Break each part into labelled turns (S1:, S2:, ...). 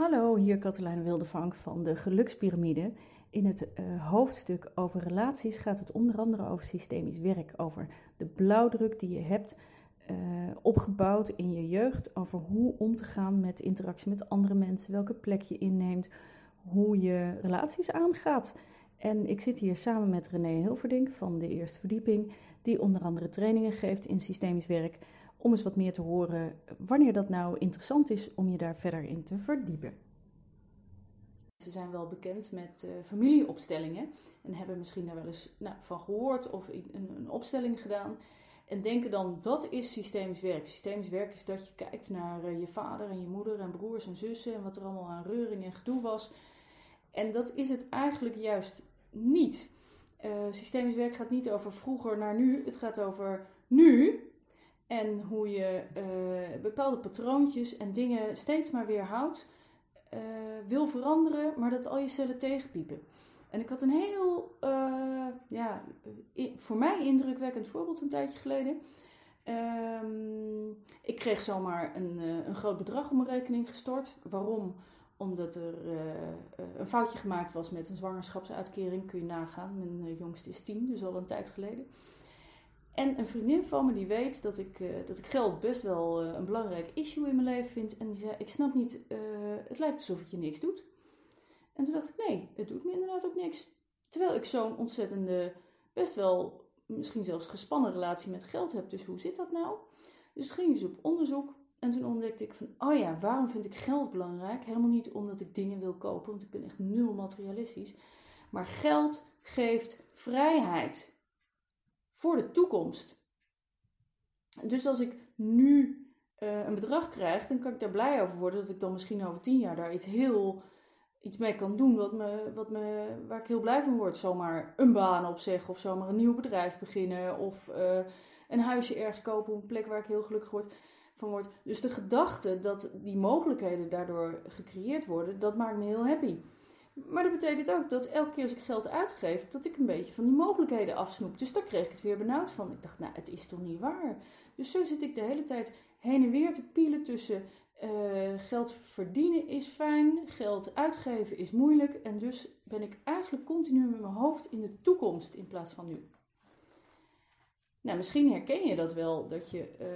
S1: Hallo, hier Katelijn Wildevank van de Gelukspyramide. In het uh, hoofdstuk over relaties gaat het onder andere over systemisch werk, over de blauwdruk die je hebt uh, opgebouwd in je jeugd, over hoe om te gaan met interactie met andere mensen, welke plek je inneemt, hoe je relaties aangaat. En ik zit hier samen met René Hilverdink van de Eerste Verdieping, die onder andere trainingen geeft in systemisch werk om eens wat meer te horen wanneer dat nou interessant is om je daar verder in te verdiepen. Ze zijn wel bekend met uh, familieopstellingen en hebben misschien daar wel eens nou, van gehoord of een, een, opstelling gedaan. En denken dan dat is systemisch werk. Systemisch werk is dat je kijkt naar uh, je vader en je moeder en broers en zussen en wat er allemaal aan reuring en gedoe was. En dat is het eigenlijk juist niet. Uh, systemisch werk gaat niet over vroeger naar nu, het gaat over nu en hoe je uh, bepaalde patroontjes en dingen steeds maar weer houdt, uh, wil veranderen, maar dat al je cellen tegenpiepen. En ik had een heel, uh, ja, voor mij indrukwekkend voorbeeld een tijdje geleden. Um, ik kreeg zomaar een, een groot bedrag op mijn rekening gestort. Waarom? Omdat er een foutje gemaakt was met een zwangerschapsuitkering. Kun je nagaan. Mijn jongste is tien, dus al een tijd geleden. En een vriendin van me die weet dat ik, uh, dat ik geld best wel uh, een belangrijk issue in mijn leven vind. En die zei, ik snap niet, uh, het lijkt alsof het je niks doet. En toen dacht ik, nee, het doet me inderdaad ook niks. Terwijl ik zo'n ontzettende, best wel misschien zelfs gespannen relatie met geld heb. Dus hoe zit dat nou? Dus ging dus op onderzoek. En toen ontdekte ik van, oh ja, waarom vind ik geld belangrijk? Helemaal niet omdat ik dingen wil kopen, want ik ben echt nul materialistisch. Maar geld geeft vrijheid voor de toekomst. Dus als ik nu uh, een bedrag krijg, dan kan ik daar blij over worden dat ik dan misschien over tien jaar daar iets heel iets mee kan doen wat me, wat me, waar ik heel blij van word. Zomaar een baan opzeggen of zomaar een nieuw bedrijf beginnen of uh, een huisje ergens kopen op een plek waar ik heel gelukkig word, van word. Dus de gedachte dat die mogelijkheden daardoor gecreëerd worden, dat maakt me heel happy. Maar dat betekent ook dat elke keer als ik geld uitgeef, dat ik een beetje van die mogelijkheden afsnoep. Dus daar kreeg ik het weer benauwd van. Ik dacht, nou, het is toch niet waar? Dus zo zit ik de hele tijd heen en weer te pielen tussen uh, geld verdienen is fijn, geld uitgeven is moeilijk. En dus ben ik eigenlijk continu met mijn hoofd in de toekomst in plaats van nu. Nou, misschien herken je dat wel, dat je uh,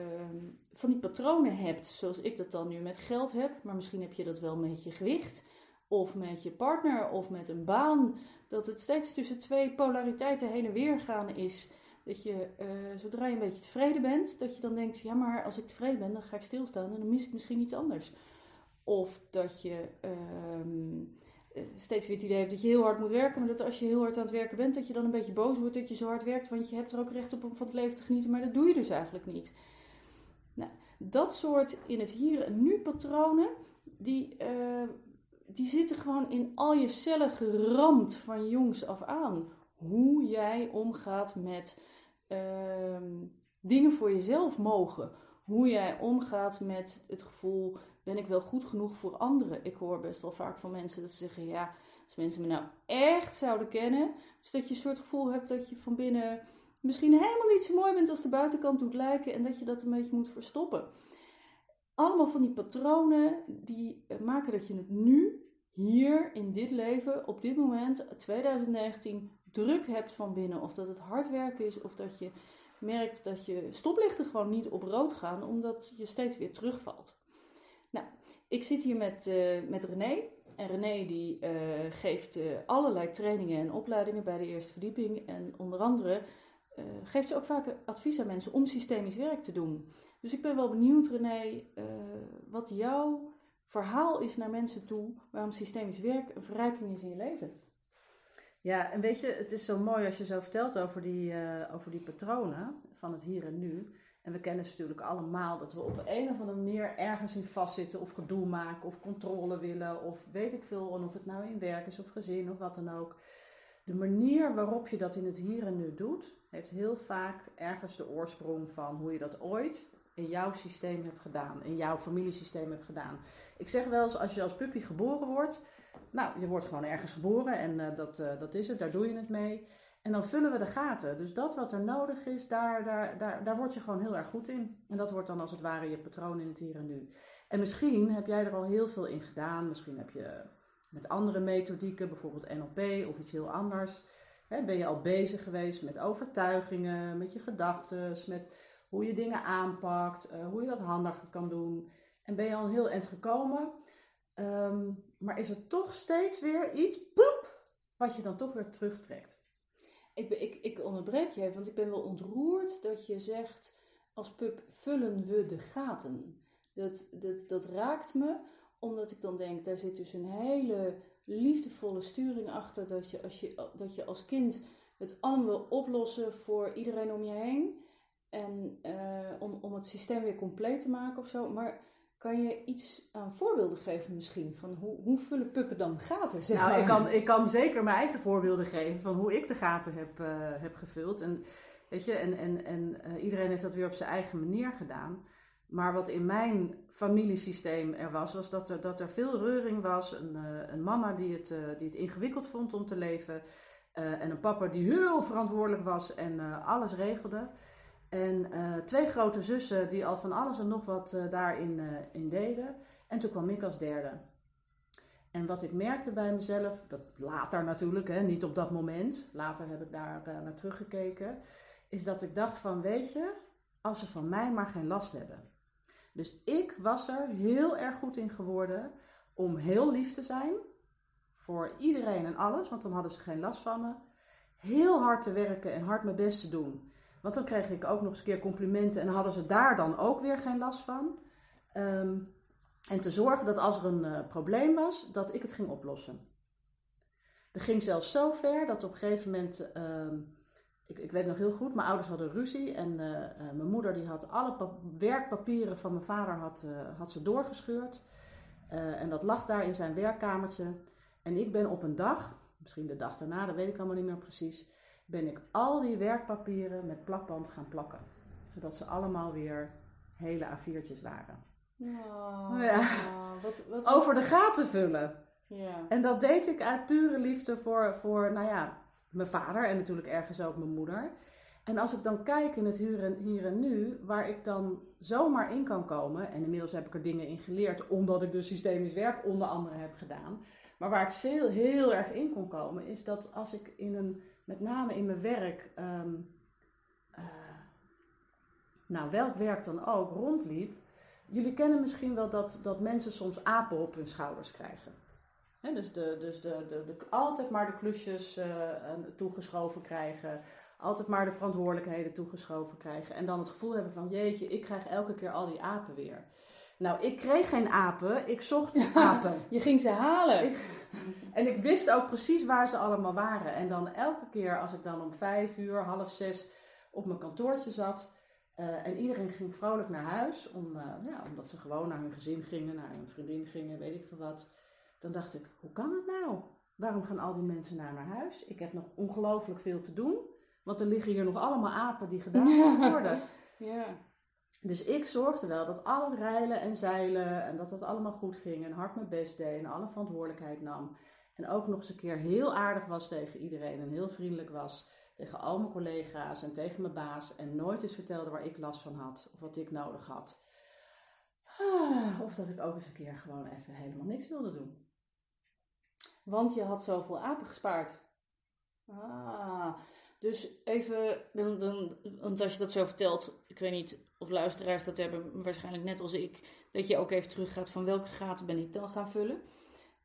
S1: van die patronen hebt, zoals ik dat dan nu met geld heb. Maar misschien heb je dat wel met je gewicht of met je partner of met een baan. Dat het steeds tussen twee polariteiten heen en weer gaan is. Dat je, uh, zodra je een beetje tevreden bent, dat je dan denkt: ja, maar als ik tevreden ben, dan ga ik stilstaan en dan mis ik misschien iets anders. Of dat je uh, steeds weer het idee hebt dat je heel hard moet werken, maar dat als je heel hard aan het werken bent, dat je dan een beetje boos wordt dat je zo hard werkt, want je hebt er ook recht op om van het leven te genieten, maar dat doe je dus eigenlijk niet. Nou, dat soort in het hier en nu patronen, die, uh, die zitten gewoon in al je cellen geramd van jongs af aan. Hoe jij omgaat met uh, dingen voor jezelf mogen. Hoe jij omgaat met het gevoel, ben ik wel goed genoeg voor anderen? Ik hoor best wel vaak van mensen dat ze zeggen, ja, als mensen me nou echt zouden kennen. Dus dat je een soort gevoel hebt dat je van binnen misschien helemaal niet zo mooi bent als de buitenkant doet lijken. En dat je dat een beetje moet verstoppen allemaal van die patronen die maken dat je het nu, hier in dit leven, op dit moment, 2019, druk hebt van binnen. Of dat het hard werken is, of dat je merkt dat je stoplichten gewoon niet op rood gaan, omdat je steeds weer terugvalt. Nou, ik zit hier met, uh, met René. En René die uh, geeft allerlei trainingen en opleidingen bij de eerste verdieping. En onder andere geeft ze ook vaak advies aan mensen om systemisch werk te doen. Dus ik ben wel benieuwd, René, uh, wat jouw verhaal is naar mensen toe waarom systemisch werk een verrijking is in je leven.
S2: Ja, en weet je, het is zo mooi als je zo vertelt over die, uh, over die patronen van het hier en nu. En we kennen ze natuurlijk allemaal dat we op een of andere manier ergens in vastzitten of gedoe maken of controle willen of weet ik veel. En of het nou in werk is of gezin of wat dan ook. De manier waarop je dat in het hier en nu doet, heeft heel vaak ergens de oorsprong van hoe je dat ooit in jouw systeem hebt gedaan, in jouw familiesysteem hebt gedaan. Ik zeg wel eens, als je als puppy geboren wordt, nou, je wordt gewoon ergens geboren en uh, dat, uh, dat is het, daar doe je het mee. En dan vullen we de gaten. Dus dat wat er nodig is, daar, daar, daar, daar word je gewoon heel erg goed in. En dat wordt dan als het ware je patroon in het hier en nu. En misschien heb jij er al heel veel in gedaan. Misschien heb je met andere methodieken, bijvoorbeeld NLP of iets heel anders. Hè, ben je al bezig geweest met overtuigingen, met je gedachten, met hoe je dingen aanpakt, uh, hoe je dat handiger kan doen. En ben je al heel eind gekomen. Ehm, maar is er toch steeds weer iets, poep, wat je dan toch weer terugtrekt.
S1: Ik, ik, ik onderbreek je even, want ik ben wel ontroerd dat je zegt, als pup vullen we de gaten. Dat, dat, dat raakt me, omdat ik dan denk, daar zit dus een hele liefdevolle sturing achter. Dat je als, je, dat je als kind het allemaal wil oplossen voor iedereen om je heen. En uh, om, om het systeem weer compleet te maken of zo. Maar kan je iets aan voorbeelden geven misschien? Van hoe, hoe vullen puppen dan gaten?
S2: Zeg nou, ik kan, ik kan zeker mijn eigen voorbeelden geven van hoe ik de gaten heb, uh, heb gevuld. En, weet je, en, en, en uh, iedereen heeft dat weer op zijn eigen manier gedaan. Maar wat in mijn familiesysteem er was, was dat er, dat er veel reuring was. Een, uh, een mama die het, die het ingewikkeld vond om te leven. en een papa die heel verantwoordelijk was en alles regelde. En uh, twee grote zussen die al van alles en nog wat uh, daarin uh, in deden. En toen kwam ik als derde. En wat ik merkte bij mezelf, dat later natuurlijk, hè, niet op dat moment, later heb ik daar naar teruggekeken, is dat ik dacht van weet je, als ze van mij maar geen last hebben. Dus ik was er heel erg goed in geworden om heel lief te zijn voor iedereen en alles, want dan hadden ze geen last van me. Heel hard te werken en hard mijn best te doen. Want dan kreeg ik ook nog eens een keer complimenten en hadden ze daar dan ook weer geen last van. Ehm, en te zorgen dat als er een uh, probleem was, dat ik het ging oplossen. Er ging zelfs zo ver dat op een gegeven moment, uh, ik, ik, weet nog heel goed, mijn ouders hadden ruzie en uh, mijn moeder die had alle werkpapieren van mijn vader had, had ze doorgescheurd. en dat lag daar in zijn werkkamertje. En ik ben op een dag, misschien de dag daarna, dat weet ik allemaal niet meer precies, ben ik al die werkpapieren met plakband gaan plakken. Zodat ze allemaal weer hele A4'tjes waren.
S1: Oh, ja.
S2: Wat, wat, Over de gaten vullen. Ja. En dat deed ik uit pure liefde voor, voor, nou ja, mijn vader en natuurlijk ergens ook mijn moeder. En als ik dan kijk in het hier en, hier en nu, waar ik dan zomaar in kan komen, en inmiddels heb ik er dingen in geleerd, omdat ik dus systemisch werk onder andere heb gedaan, maar waar ik heel, heel erg in kon komen, is dat als ik in een met name in mijn werk, um, uh, nou welk werk dan ook, rondliep. Jullie kennen misschien wel dat, dat mensen soms apen op hun schouders krijgen. dus de, dus de, de, altijd maar de klusjes uh, toegeschoven krijgen. Altijd maar de verantwoordelijkheden toegeschoven krijgen. En dan het gevoel hebben van jeetje, ik krijg elke keer al die apen weer. Nou, ik kreeg geen apen, ik zocht apen.
S1: Je ging ze halen.
S2: en ik wist ook precies waar ze allemaal waren. En dan elke keer als ik dan om vijf uur, half zes op mijn kantoortje zat. Uh, en iedereen ging vrolijk naar huis, om, uh, ja, omdat ze gewoon naar hun gezin gingen, naar hun vriendin gingen, weet ik veel wat. Dan dacht ik, hoe kan het nou? Waarom gaan al die mensen naar naar huis? Ik heb nog ongelooflijk veel te doen, want er liggen hier nog allemaal apen die gedaan moeten worden.
S1: ja.
S2: Dus ik zorgde wel dat al het rijlen en zeilen en dat dat allemaal goed ging en hard mijn best deed en alle verantwoordelijkheid nam. En ook nog eens een keer heel aardig was tegen iedereen en heel vriendelijk was tegen al mijn collega's en tegen mijn baas en nooit eens vertelde waar ik last van had of wat ik nodig had. Ah, of dat ik ook eens een keer gewoon even helemaal niks wilde doen.
S1: Want je had zoveel apen gespaard. Ah, dus even, dan, want als je dat zo vertelt, ik weet niet of luisteraars dat hebben, waarschijnlijk net als ik, dat je ook even teruggaat van welke gaten ben ik dan gaan vullen.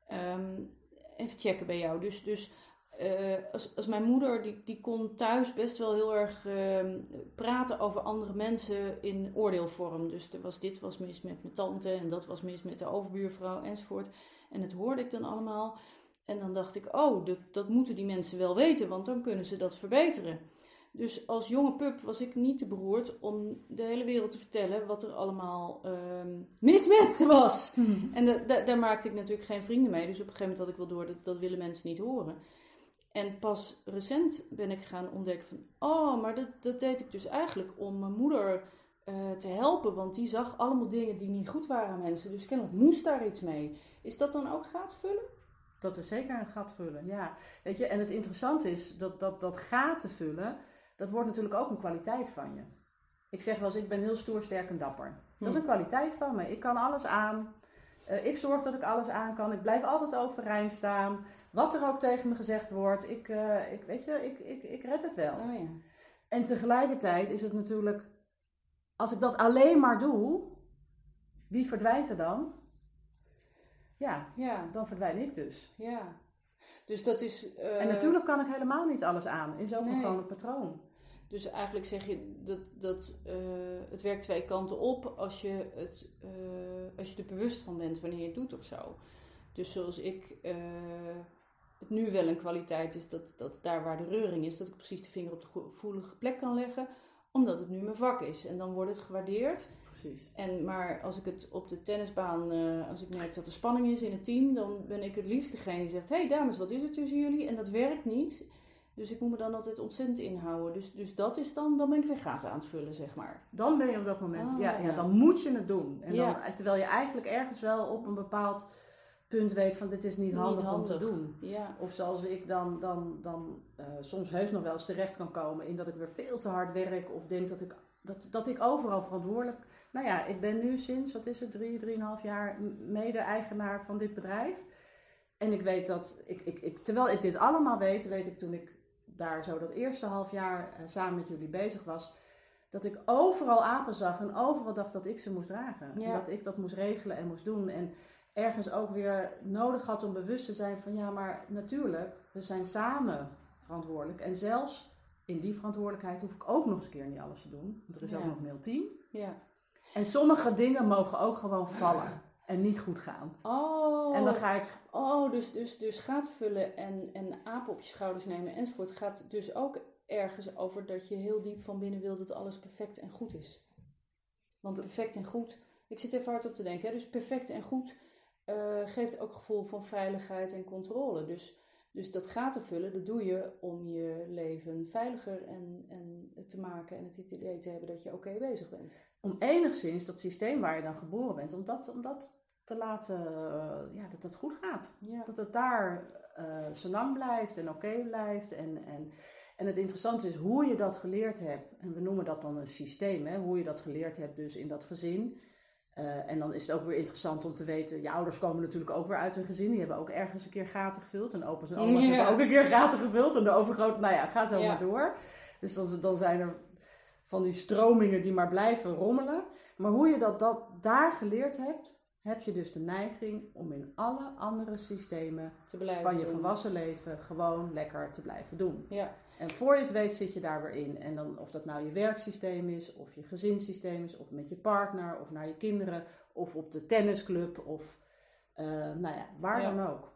S1: Ehm, even checken bij jou. Dus, dus uh, als, als mijn moeder, die, die kon thuis best wel heel erg uh, praten over andere mensen in oordeelvorm. Dus er was, dit was mis met mijn tante en dat was mis met de overbuurvrouw enzovoort. En dat hoorde ik dan allemaal. En dan dacht ik, oh, dat, dat moeten die mensen wel weten, want dan kunnen ze dat verbeteren. Dus als jonge pup was ik niet te beroerd om de hele wereld te vertellen wat er allemaal um, mis met was. Hmm. En daar maakte ik natuurlijk geen vrienden mee. Dus op een gegeven moment had ik wel door dat dat willen mensen niet horen. En pas recent ben ik gaan ontdekken van, oh, maar dat, dat deed ik dus eigenlijk om mijn moeder uh, te helpen. Want die zag allemaal dingen die niet goed waren aan mensen. Dus kennelijk moest daar iets mee. Is dat dan ook gaat vullen?
S2: Dat is zeker een gat vullen, ja. Weet je, en het interessante is dat dat, dat gaten vullen, dat wordt natuurlijk ook een kwaliteit van je. Ik zeg wel eens, ik ben heel stoer, sterk en dapper. Dat is
S1: Hm.
S2: een kwaliteit van me. Ik kan alles aan. Eh, ik zorg dat ik alles aan kan. Ik blijf altijd overeind staan. Wat er ook tegen me gezegd wordt. Ik, eh, ik, weet je, ik, ik, ik red het wel.
S1: Oh ja.
S2: En tegelijkertijd is het natuurlijk, als ik dat alleen maar doe, wie verdwijnt er dan? Ja,
S1: Ja,
S2: dan verdwijn ik dus.
S1: ja. Dus dat is... eh,
S2: En natuurlijk kan ik helemaal niet alles aan. Is ook
S1: Nee.
S2: gewoon een patroon.
S1: Dus eigenlijk zeg je dat, dat eh, het werkt twee kanten op als je, het, eh, als je er bewust van bent wanneer je het doet of zo. Dus zoals ik eh, het nu wel een kwaliteit is dat, dat daar waar de reuring is, dat ik precies de vinger op de gevoelige plek kan leggen, omdat het nu mijn vak is. En dan wordt het gewaardeerd.
S2: Precies.
S1: En, maar als ik het op de tennisbaan, als ik merk dat er spanning is in het team, dan ben ik het liefst degene die zegt: Hé hey dames, wat is er tussen jullie? En dat werkt niet. Dus ik moet me dan altijd ontzettend inhouden. Dus, dus dat is dan, dan ben ik weer gaten aan het vullen, zeg maar.
S2: Dan ben je op dat moment,
S1: Ah,
S2: ja, ja,
S1: ja.
S2: dan moet je het doen. En
S1: Ja.
S2: dan, terwijl je eigenlijk ergens wel op een bepaald punt weet van dit is niet handig,
S1: Niet
S2: om te
S1: handig.
S2: doen.
S1: Ja,
S2: Of zoals ik dan, dan, dan eh, soms heus nog wel eens terecht kan komen in dat ik weer veel te hard werk of denk dat ik, dat, dat ik overal verantwoordelijk. Nou ja, ik ben nu sinds, wat is het, drie, drieënhalf jaar mede-eigenaar van dit bedrijf. En ik weet dat, ik, ik, ik, terwijl ik dit allemaal weet, weet ik toen ik daar zo dat eerste half jaar eh, samen met jullie bezig was, dat ik overal apen zag en overal dacht dat ik ze moest dragen. En
S1: Ja.
S2: dat ik dat moest regelen en moest doen. En ergens ook weer nodig had om bewust te zijn van ja, maar natuurlijk, we zijn samen verantwoordelijk. En zelfs in die verantwoordelijkheid hoef ik ook nog eens een keer niet alles te doen. Want er is ook nog een heel team.
S1: ja.
S2: En sommige dingen mogen ook gewoon vallen en niet goed gaan.
S1: Oh,
S2: En dan ga ik,
S1: oh dus, dus, dus gaat vullen en, en apen op je schouders nemen enzovoort. Gaat dus ook ergens over dat je heel diep van binnen wil dat alles perfect en goed is. Want perfect en goed, ik zit even hard op te denken, hè, dus perfect en goed eh, geeft ook gevoel van veiligheid en controle. Dus, dus dat gaten vullen, dat doe je om je leven veiliger en, en te maken en het idee te hebben dat je oké bezig bent.
S2: om enigszins dat systeem waar je dan geboren bent, om dat, om dat te laten, eh, ja, dat dat goed gaat.
S1: Ja.
S2: Dat het daar eh senang blijft en oké blijft. En, en, en het interessante is hoe je dat geleerd hebt. En we noemen dat dan een systeem, hè? hoe je dat geleerd hebt dus in dat gezin. Eh, en dan is het ook weer interessant om te weten, je ouders komen natuurlijk ook weer uit een gezin. Die hebben ook ergens een keer gaten gevuld. En opa's en oma's
S1: Ja.
S2: hebben ook een keer gaten gevuld. En de overgroot, nou ja, ga zo
S1: Ja.
S2: maar door. Dus dan, dan zijn er van die stromingen die maar blijven rommelen. Maar hoe je dat, dat daar geleerd hebt, heb je dus de neiging om in alle andere systemen
S1: Te blijven
S2: van je
S1: doen.
S2: volwassen leven gewoon lekker te blijven doen.
S1: Ja,
S2: En voor je het weet zit je daar weer in. En dan of dat nou je werksysteem is, of je gezinssysteem is, of met je partner, of naar je kinderen, of op de tennisclub, of eh, nou ja, waar
S1: Ja.
S2: dan ook.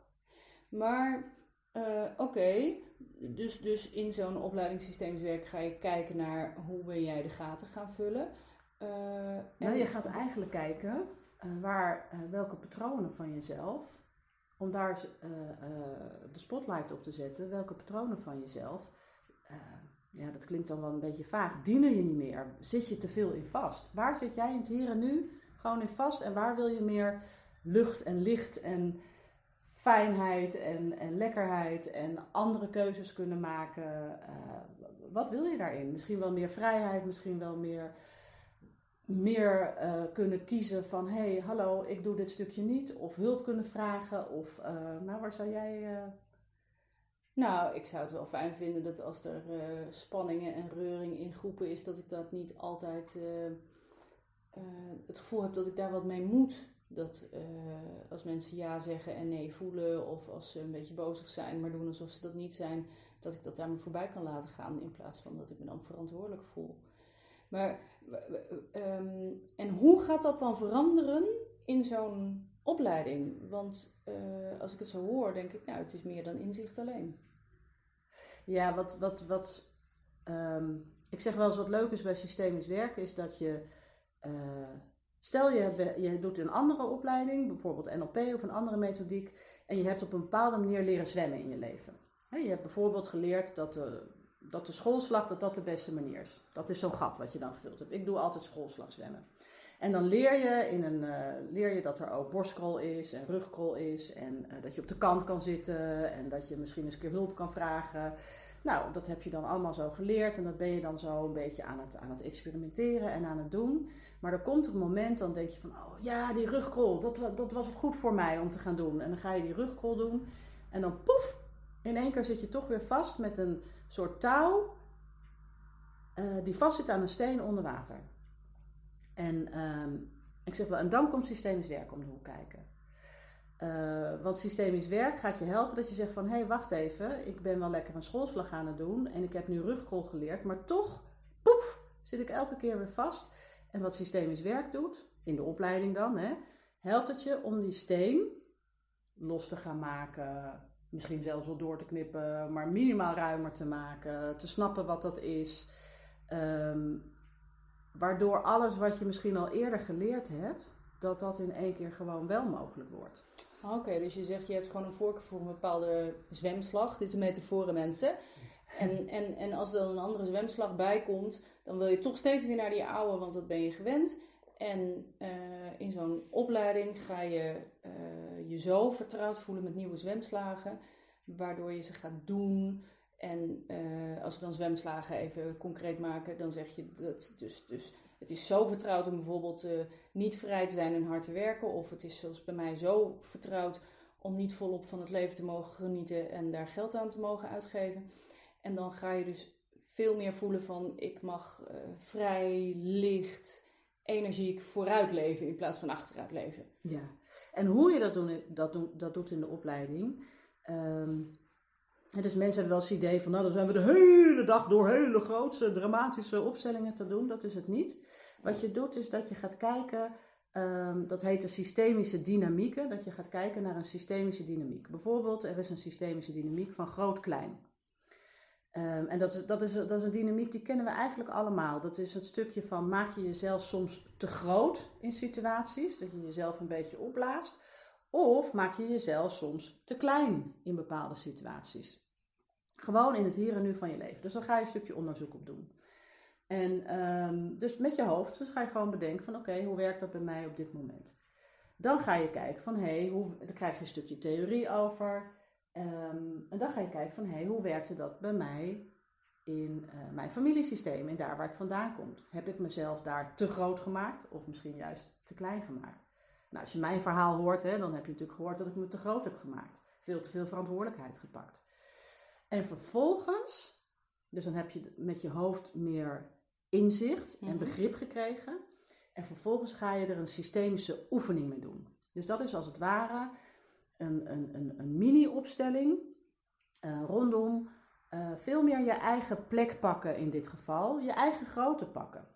S1: Maar eh, oké, dus, dus in zo'n opleidingssysteemswerk ga je kijken naar hoe ben jij de gaten gaan vullen. Eh,
S2: Nou, je gaat eigenlijk kijken eh, waar, eh, welke patronen van jezelf, om daar eh, de spotlight op te zetten, welke patronen van jezelf, ja, dat klinkt dan wel een beetje vaag, dienen je niet meer? Zit je te veel in vast? Waar zit jij in het hier en nu gewoon in vast en waar wil je meer lucht en licht en fijnheid en, en lekkerheid en andere keuzes kunnen maken? Wat wil je daarin? Misschien wel meer vrijheid, misschien wel meer meer eh, kunnen kiezen van hé, hey, hallo, ik doe dit stukje niet. Of hulp kunnen vragen. Of eh, nou, waar zou jij. eh,
S1: Nou, ik zou het wel fijn vinden dat als er spanningen en reuring in groepen is, dat ik dat niet altijd het gevoel heb dat ik daar wat mee moet. Dat als mensen ja zeggen en nee voelen, of als ze een beetje bozig zijn, maar doen alsof ze dat niet zijn, dat ik dat daar me voorbij kan laten gaan in plaats van dat ik me dan verantwoordelijk voel. Maar, ehm, en hoe gaat dat dan veranderen in zo'n opleiding? Want eh, als ik het zo hoor, denk ik, nou, het is meer dan inzicht alleen.
S2: ja, wat. wat, wat ehm, ik zeg wel eens wat leuk is bij systemisch werken, is dat je. eh, stel je, je doet een andere opleiding, bijvoorbeeld NLP of een andere methodiek. En je hebt op een bepaalde manier leren zwemmen in je leven. Je hebt bijvoorbeeld geleerd dat de, dat de schoolslag dat dat de beste manier is. Dat is zo'n gat wat je dan gevuld hebt. Ik doe altijd schoolslag zwemmen. En dan leer je, in een, eh, leer je dat er ook borstkrol is en rugkrol is. En eh, dat je op de kant kan zitten en dat je misschien eens een keer hulp kan vragen. Nou, dat heb je dan allemaal zo geleerd en dat ben je dan zo een beetje aan het, aan het experimenteren en aan het doen. Maar er komt een moment, dan denk je van, oh ja, die rugkrol, dat, dat was goed voor mij om te gaan doen. En dan ga je die rugkrol doen en dan poef, in één keer zit je toch weer vast met een soort touw uh, die vastzit aan een steen onder water. En ehm, ik zeg wel, en dan komt systemisch werk om de hoek kijken. Uh, want systemisch werk gaat je helpen dat je zegt van... hé, hey, wacht even, ik ben wel lekker een schoolslag aan het doen... en ik heb nu rugkrol geleerd, maar toch, poef, zit ik elke keer weer vast. En wat systemisch werk doet, in de opleiding dan, hè, helpt het je om die steen los te gaan maken... misschien zelfs wel door te knippen, maar minimaal ruimer te maken... te snappen wat dat is... Um, Waardoor alles wat je misschien al eerder geleerd hebt, dat dat in één keer gewoon wel mogelijk wordt.
S1: Oké, dus je zegt je hebt gewoon een voorkeur voor een bepaalde zwemslag. Dit is een metafoor, mensen. En, en, en als er dan een andere zwemslag bij komt, dan wil je toch steeds weer naar die oude, want dat ben je gewend. En uh, in zo'n opleiding ga je uh, je zo vertrouwd voelen met nieuwe zwemslagen, waardoor je ze gaat doen. En uh, als we dan zwemslagen even concreet maken, dan zeg je dat dus, dus het is zo vertrouwd om bijvoorbeeld niet vrij te zijn en hard te werken. Of het is zoals bij mij zo vertrouwd om niet volop van het leven te mogen genieten en daar geld aan te mogen uitgeven. En dan ga je dus veel meer voelen van ik mag vrij, licht, energiek vooruit leven in plaats van achteruit leven.
S2: Ja, en hoe je dat, doen, dat, doen, dat doet in de opleiding. Um dus mensen hebben wel eens het idee van, nou dan zijn we de hele dag door hele grootse dramatische opstellingen te doen. Dat is het niet. Wat je doet is dat je gaat kijken, um, dat heet de systemische dynamieken, dat je gaat kijken naar een systemische dynamiek. Bijvoorbeeld, er is een systemische dynamiek van groot-klein. Um, en dat dat, is, dat is een dynamiek die kennen we eigenlijk allemaal. Dat is het stukje van maak je jezelf soms te groot in situaties, dat je jezelf een beetje opblaast. Of maak je jezelf soms te klein in bepaalde situaties. Gewoon in het hier en nu van je leven. Dus dan ga je een stukje onderzoek op doen. En um, dus met je hoofd, dus ga je gewoon bedenken van oké, hoe werkt dat bij mij op dit moment? Dan ga je kijken van hé, hey, dan krijg je een stukje theorie over. Um, en dan ga je kijken van hé, hey, hoe werkte dat bij mij in uh, mijn familiesysteem en daar waar ik vandaan kom? Heb ik mezelf daar te groot gemaakt of misschien juist te klein gemaakt? Nou, als je mijn verhaal hoort, hè, dan heb je natuurlijk gehoord dat ik me te groot heb gemaakt. Veel te veel verantwoordelijkheid gepakt. En vervolgens, dus dan heb je met je hoofd meer inzicht en mhm. begrip gekregen. En vervolgens ga je er een systemische oefening mee doen. Dus dat is als het ware een, een, een, een mini-opstelling uh, rondom uh, veel meer je eigen plek pakken in dit geval, je eigen grootte pakken.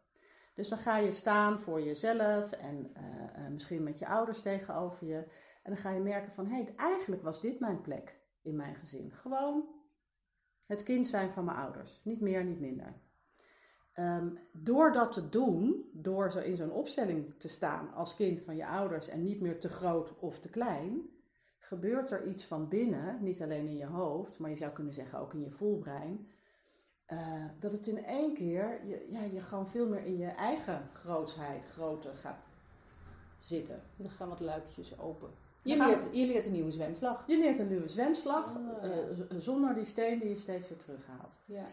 S2: Dus dan ga je staan voor jezelf en uh, misschien met je ouders tegenover je. En dan ga je merken van, hé, hey, eigenlijk was dit mijn plek in mijn gezin. Gewoon het kind zijn van mijn ouders. Niet meer, niet minder. Um, door dat te doen, door zo in zo'n opstelling te staan als kind van je ouders en niet meer te groot of te klein, gebeurt er iets van binnen, niet alleen in je hoofd, maar je zou kunnen zeggen ook in je voelbrein, uh, dat het in één keer je, ja, je gewoon veel meer in je eigen grootsheid, grootte gaat zitten.
S1: Er gaan wat luikjes open. Je leert, je leert een nieuwe zwemslag.
S2: Je leert een nieuwe zwemslag uh, zonder die steen die je steeds weer terughaalt. Ja.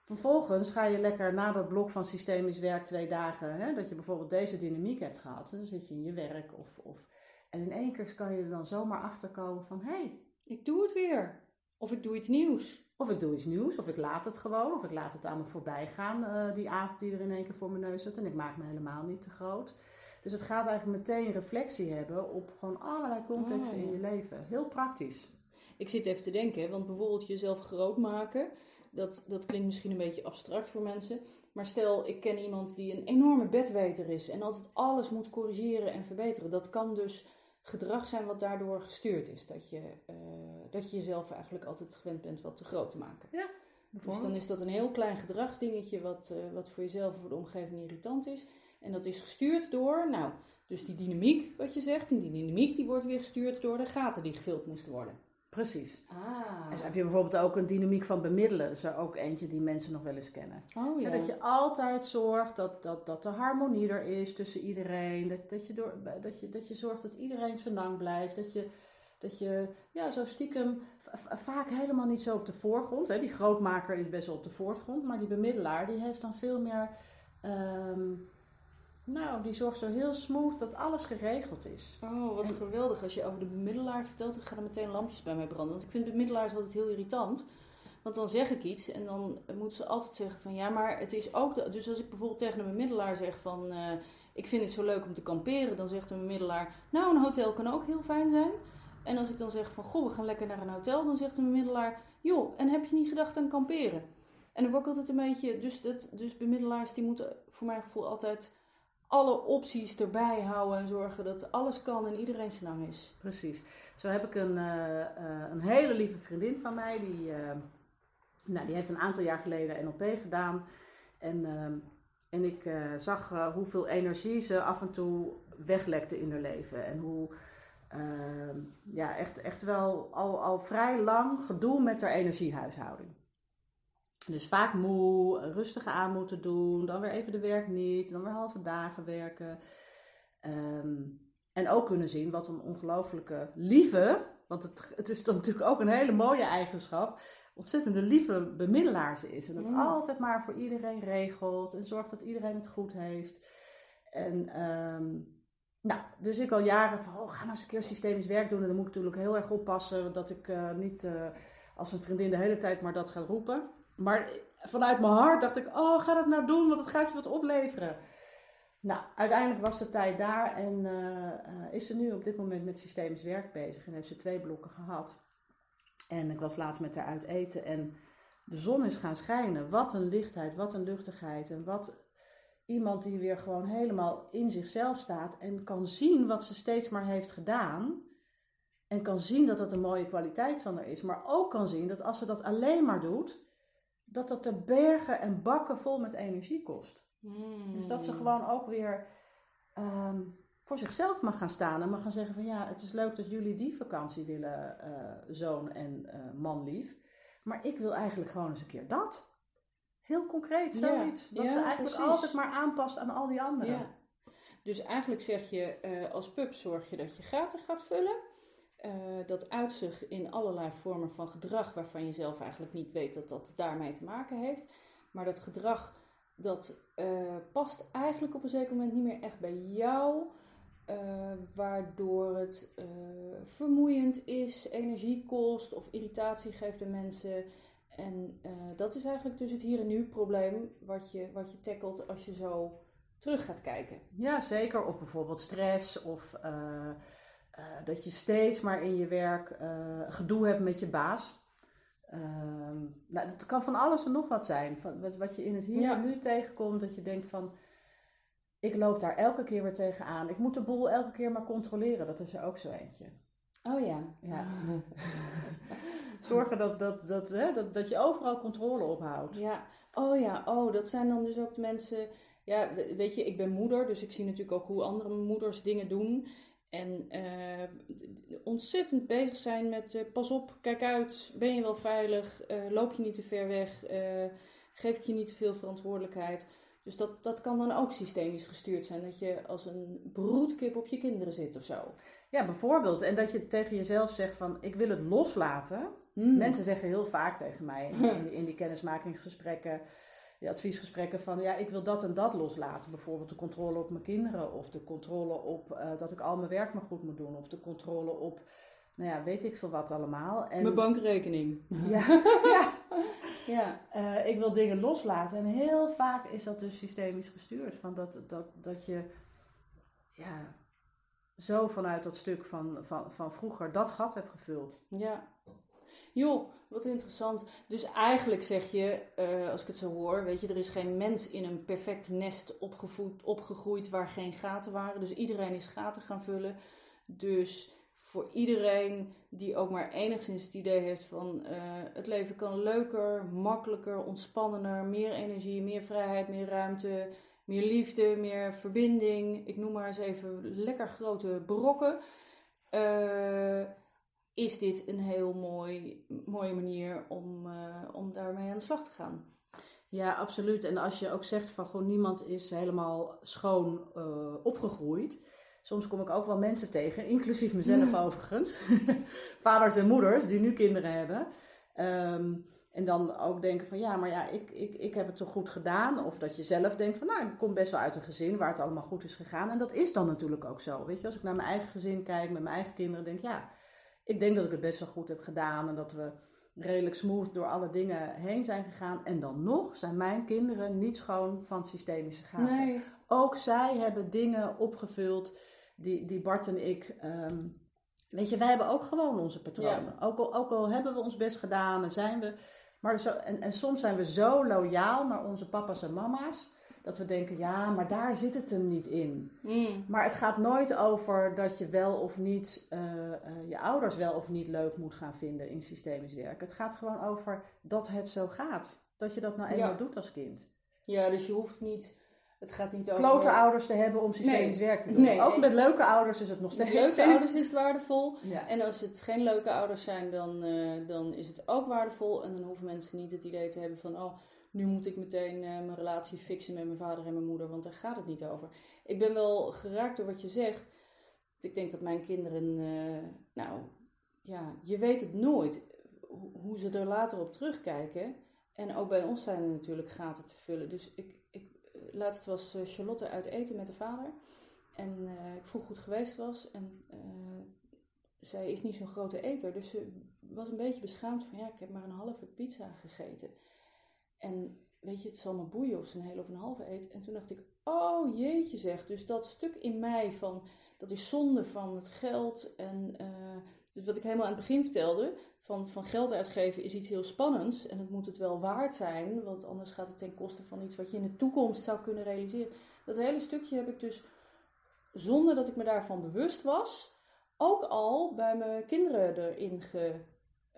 S2: Vervolgens ga je lekker na dat blok van systemisch werk twee dagen, hè, dat je bijvoorbeeld deze dynamiek hebt gehad. Dan zit je in je werk of, of en in één keer kan je er dan zomaar achter komen van hé, hey,
S1: ik doe het weer. Of ik doe iets nieuws.
S2: Of ik doe iets nieuws, of ik laat het gewoon, of ik laat het aan me voorbij gaan, uh, die aap die er in één keer voor mijn neus zit en ik maak me helemaal niet te groot. Dus het gaat eigenlijk meteen reflectie hebben op gewoon allerlei contexten in oh. je leven. Heel praktisch.
S1: Ik zit even te denken, want bijvoorbeeld jezelf groot maken, dat, dat klinkt misschien een beetje abstract voor mensen. Maar stel, ik ken iemand die een enorme bedweter is en altijd alles moet corrigeren en verbeteren. Dat kan dus gedrag zijn wat daardoor gestuurd is. Dat je, uh, dat je jezelf eigenlijk altijd gewend bent wat te groot te maken. Ja, dus dan is dat een heel klein gedragsdingetje wat, uh, wat voor jezelf of voor de omgeving irritant is. En dat is gestuurd door, nou, dus die dynamiek, wat je zegt. En die dynamiek die wordt weer gestuurd door de gaten die gevuld moesten worden.
S2: Precies.
S1: Ah.
S2: En zo heb je bijvoorbeeld ook een dynamiek van bemiddelen. Dat is er ook eentje die mensen nog wel eens kennen.
S1: Oh ja.
S2: Ja, dat je altijd zorgt dat, dat, dat de harmonie er is tussen iedereen. Dat, dat, je door, dat, je, dat je zorgt dat iedereen zijn lang blijft. Dat je, dat je ja, zo stiekem vaak helemaal niet zo op de voorgrond. Hè. Die grootmaker is best wel op de voorgrond. Maar die bemiddelaar die heeft dan veel meer... ehm, nou, die zorgt zo heel smooth dat alles geregeld is.
S1: Oh, wat
S2: En-
S1: geweldig. Als je over de bemiddelaar vertelt, dan gaan er meteen lampjes bij mij branden. Want ik vind bemiddelaars altijd heel irritant. Want dan zeg ik iets en dan moeten ze altijd zeggen van ja, maar het is ook... De, dus als ik bijvoorbeeld tegen een bemiddelaar zeg van eh, ik vind het zo leuk om te kamperen, dan zegt een bemiddelaar nou, een hotel kan ook heel fijn zijn. En als ik dan zeg van goh, we gaan lekker naar een hotel, dan zegt een bemiddelaar joh, en heb je niet gedacht aan kamperen? En dan word ik altijd een beetje... Dus, dat, dus bemiddelaars die moeten voor mijn gevoel altijd alle opties erbij houden en zorgen dat alles kan en iedereen zijn lang is.
S2: Precies. Zo heb ik een, eh, eh, een hele lieve vriendin van mij. Die, eh, nou, die heeft een aantal jaar geleden NLP gedaan. En, eh, en ik zag hoeveel energie ze af en toe weglekte in haar leven. En hoe eh, ja, echt, echt wel al, al vrij lang gedoe met haar energiehuishouding. Dus vaak moe, rustig aan moeten doen, dan weer even de werk niet, dan weer halve dagen werken. Ehm, en ook kunnen zien wat een ongelooflijke lieve, want het, het is dan natuurlijk ook een hele mooie eigenschap, ontzettende lieve bemiddelaar ze is. En dat altijd maar voor iedereen regelt en zorgt dat iedereen het goed heeft. En ehm, nou, dus ik al jaren van, oh, ga nou eens een keer systemisch werk doen. En dan moet ik natuurlijk heel erg oppassen dat ik eh, niet eh, als een vriendin de hele tijd maar dat ga roepen. Maar vanuit mijn hart dacht ik, oh, ga dat nou doen, want het gaat je wat opleveren. Nou, uiteindelijk was de tijd daar en eh, eh, is ze nu op dit moment met systemisch werk bezig. En heeft ze twee blokken gehad. En ik was laatst met haar uit eten en de zon is gaan schijnen. Wat een lichtheid, wat een luchtigheid. En wat iemand die weer gewoon helemaal in zichzelf staat en kan zien wat ze steeds maar heeft gedaan. En kan zien dat dat een mooie kwaliteit van haar is. Maar ook kan zien dat als ze dat alleen maar doet, dat dat de bergen en bakken vol met energie kost. Dus dat ze gewoon ook weer ehm, voor zichzelf mag gaan staan en mag gaan zeggen van ja, het is leuk dat jullie die vakantie willen, eh, zoon en eh, man lief. Maar ik wil eigenlijk gewoon eens een keer dat. Heel concreet,
S1: Ja,
S2: zoiets.
S1: Ja,
S2: ze eigenlijk
S1: precies.
S2: altijd maar aanpast aan al die anderen.
S1: Ja. Dus eigenlijk zeg je, eh, als pup zorg je dat je gaten gaat vullen. Eh, dat uit zich in allerlei vormen van gedrag waarvan je zelf eigenlijk niet weet dat dat daarmee te maken heeft. Maar dat gedrag, dat eh, past eigenlijk op een zeker moment niet meer echt bij jou. eh, waardoor het vermoeiend is, energie kost of irritatie geeft bij mensen. En dat is eigenlijk dus het hier en nu probleem wat je, wat je tackelt als je zo terug gaat kijken.
S2: Ja, zeker. Of bijvoorbeeld stress of eh, dat je steeds maar in je werk eh, gedoe hebt met je baas. Ehm, nou, dat kan van alles en nog wat zijn. Van, wat, wat je in het hier
S1: Ja.
S2: en nu tegenkomt, dat je denkt van... Ik loop daar elke keer weer tegenaan. Ik moet de boel elke keer maar controleren. Dat is er ook zo eentje.
S1: Oh ja.
S2: Ja. Zorgen dat, dat, dat, hè, dat, dat je overal controle ophoudt.
S1: Ja, oh ja, oh, dat zijn dan dus ook de mensen. Ja, we- weet je, ik ben moeder, dus ik zie natuurlijk ook hoe andere moeders dingen doen. En eh, ontzettend bezig zijn met eh, pas op, kijk uit, ben je wel veilig, Eh, loop je niet te ver weg, geef ik je niet te veel verantwoordelijkheid. Dus dat, dat kan dan ook systemisch gestuurd zijn, dat je als een broedkip op je kinderen zit of zo.
S2: Ja, bijvoorbeeld. En dat je tegen jezelf zegt van, ik wil het loslaten.
S1: Hmm.
S2: Mensen zeggen heel vaak tegen mij in, in die kennismakingsgesprekken, die adviesgesprekken van ja, ik wil dat en dat loslaten. Bijvoorbeeld de controle op mijn kinderen of de controle op eh, dat ik al mijn werk maar goed moet doen of de controle op, nou ja, weet ik veel wat allemaal. En,
S1: Mijn bankrekening.
S2: Ja, ja.
S1: Ja.
S2: Eh, ik wil dingen loslaten. En heel vaak is dat dus systemisch gestuurd. Van dat, dat, dat je ja, zo vanuit dat stuk van, van, van vroeger dat gat hebt gevuld.
S1: Ja. Joh, wat interessant. Dus eigenlijk zeg je, eh, als ik het zo hoor, weet je, er is geen mens in een perfect nest opgevoed, opgegroeid waar geen gaten waren. Dus iedereen is gaten gaan vullen. Dus voor iedereen die ook maar enigszins het idee heeft van eh, het leven kan leuker, makkelijker, ontspannender, meer energie, meer vrijheid, meer ruimte, meer liefde, meer verbinding. Ik noem maar eens even lekker grote brokken. Eh, is dit een heel mooi, mooie manier om, uh, om daarmee aan de slag te gaan.
S2: Ja, absoluut. En als je ook zegt van gewoon niemand is helemaal schoon uh, opgegroeid. Soms kom ik ook wel mensen tegen, inclusief mezelf overigens. Vaders en moeders die nu kinderen hebben. Um, en dan ook denken van ja, maar ja, ik, ik, ik heb het toch goed gedaan. Of dat je zelf denkt van nou, ik kom best wel uit een gezin waar het allemaal goed is gegaan. En dat is dan natuurlijk ook zo. Weet je, als ik naar mijn eigen gezin kijk, met mijn eigen kinderen, denk ja, ik denk dat ik het best wel goed heb gedaan. En dat we redelijk smooth door alle dingen heen zijn gegaan. En dan nog zijn mijn kinderen niet schoon van systemische gaten. Nee. Ook zij hebben dingen opgevuld die, die Bart en ik. Ehm, weet je, wij hebben ook gewoon onze patronen. Ook, al, ook al hebben we ons best gedaan en zijn we. Maar zo, en, en soms zijn we zo loyaal naar onze papa's en mama's. Dat we denken, ja, maar daar zit het hem niet in. Mm. Maar het gaat nooit over dat je wel of niet eh, eh, je ouders wel of niet leuk moet gaan vinden in systemisch werk. Het gaat gewoon over dat het zo gaat. Dat je dat nou eenmaal doet als kind.
S1: Ja, dus je hoeft niet het gaat niet over...
S2: Klote ouders te hebben om systemisch werk te doen. ook met leuke ouders is het nog steeds...
S1: Met leuke ouders is het waardevol. En als het geen leuke ouders zijn, dan, uh, dan is het ook waardevol. En dan hoeven mensen niet het idee te hebben van... Oh, nu moet ik meteen uh, mijn relatie fixen met mijn vader en mijn moeder. Want daar gaat het niet over. Ik ben wel geraakt door wat je zegt. Ik denk dat mijn kinderen... Uh, nou, ja, je weet het nooit hoe ze er later op terugkijken. En ook bij ons zijn er natuurlijk gaten te vullen. Dus ik, laatst was eh, Charlotte uit eten met de vader. En ik vroeg het geweest was. En zij is niet zo'n grote eter. Dus ze was een beetje beschaamd van ja, ik heb maar een halve pizza gegeten. En weet je, het zal me boeien of ze een hele of een halve eet. En toen dacht ik, oh jeetje zeg. Dus dat stuk in mij van, dat is zonde van het geld. En uh, dus wat ik helemaal aan het begin vertelde, van, van geld uitgeven is iets heel spannends. En het moet het wel waard zijn, want anders gaat het ten koste van iets wat je in de toekomst zou kunnen realiseren. Dat hele stukje heb ik dus, zonder dat ik me daarvan bewust was, ook al bij mijn kinderen erin ge,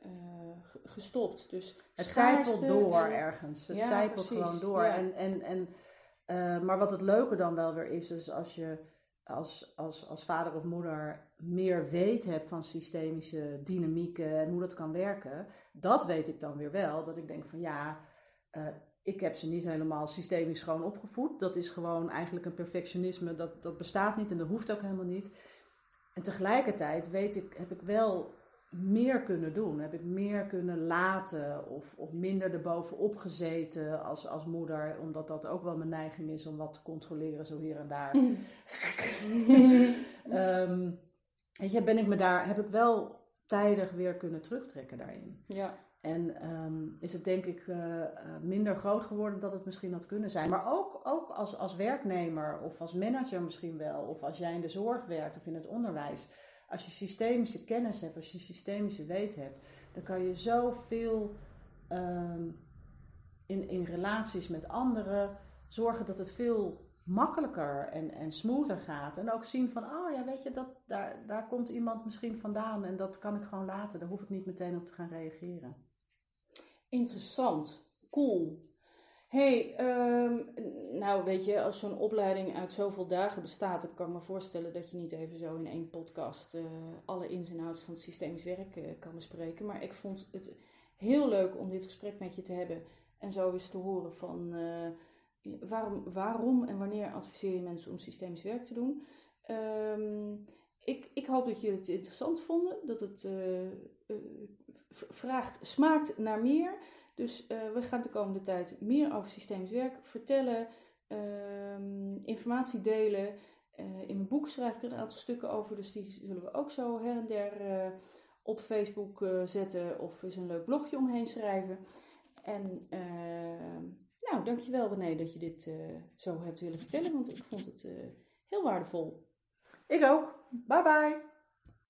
S1: uh, gestopt. Dus
S2: het zijpelt door ergens. Het ja, zijpelt gewoon door. En, en, en, uh, maar wat het leuke dan wel weer is, is als je als, als, als vader of moeder meer weet hebt van systemische dynamieken en hoe dat kan werken, dat weet ik dan weer wel. Dat ik denk van ja, uh, ik heb ze niet helemaal systemisch gewoon opgevoed. Dat is gewoon eigenlijk een perfectionisme, dat, dat bestaat niet en dat hoeft ook helemaal niet. En tegelijkertijd weet ik, heb ik wel meer kunnen doen? Heb ik meer kunnen laten of, of minder erbovenop gezeten als, als moeder? Omdat dat ook wel mijn neiging is om wat te controleren, zo hier en daar. um, weet je, ben ik me daar, heb ik wel tijdig weer kunnen terugtrekken daarin.
S1: Ja.
S2: En um, is het denk ik uh, minder groot geworden dan het misschien had kunnen zijn. Maar ook, ook als, als werknemer of als manager misschien wel. Of als jij in de zorg werkt of in het onderwijs als je systemische kennis hebt, als je systemische weet hebt, dan kan je zoveel um, in, in relaties met anderen zorgen dat het veel makkelijker en, en smoother gaat. En ook zien van, oh ja, weet je, dat, daar, daar komt iemand misschien vandaan en dat kan ik gewoon laten. Daar hoef ik niet meteen op te gaan reageren.
S1: Interessant, cool hey, um, nou weet je, als zo'n opleiding uit zoveel dagen bestaat, dan kan ik me voorstellen dat je niet even zo in één podcast uh, alle ins en outs van het systemisch werk uh, kan bespreken. Maar ik vond het heel leuk om dit gesprek met je te hebben en zo eens te horen van uh, waarom, waarom en wanneer adviseer je mensen om systemisch werk te doen. Um, ik, ik hoop dat jullie het interessant vonden, dat het vraagt, smaakt naar meer. Dus uh, we gaan de komende tijd meer over systemisch werk vertellen, uh, informatie delen. Uh, in mijn boek schrijf ik er een aantal stukken over, dus die zullen we ook zo her en der eh, op Facebook zetten of eens een leuk blogje omheen schrijven. En nou, dankjewel René dat je dit zo hebt willen vertellen, want ik vond het heel waardevol.
S2: Ik ook. Bye bye.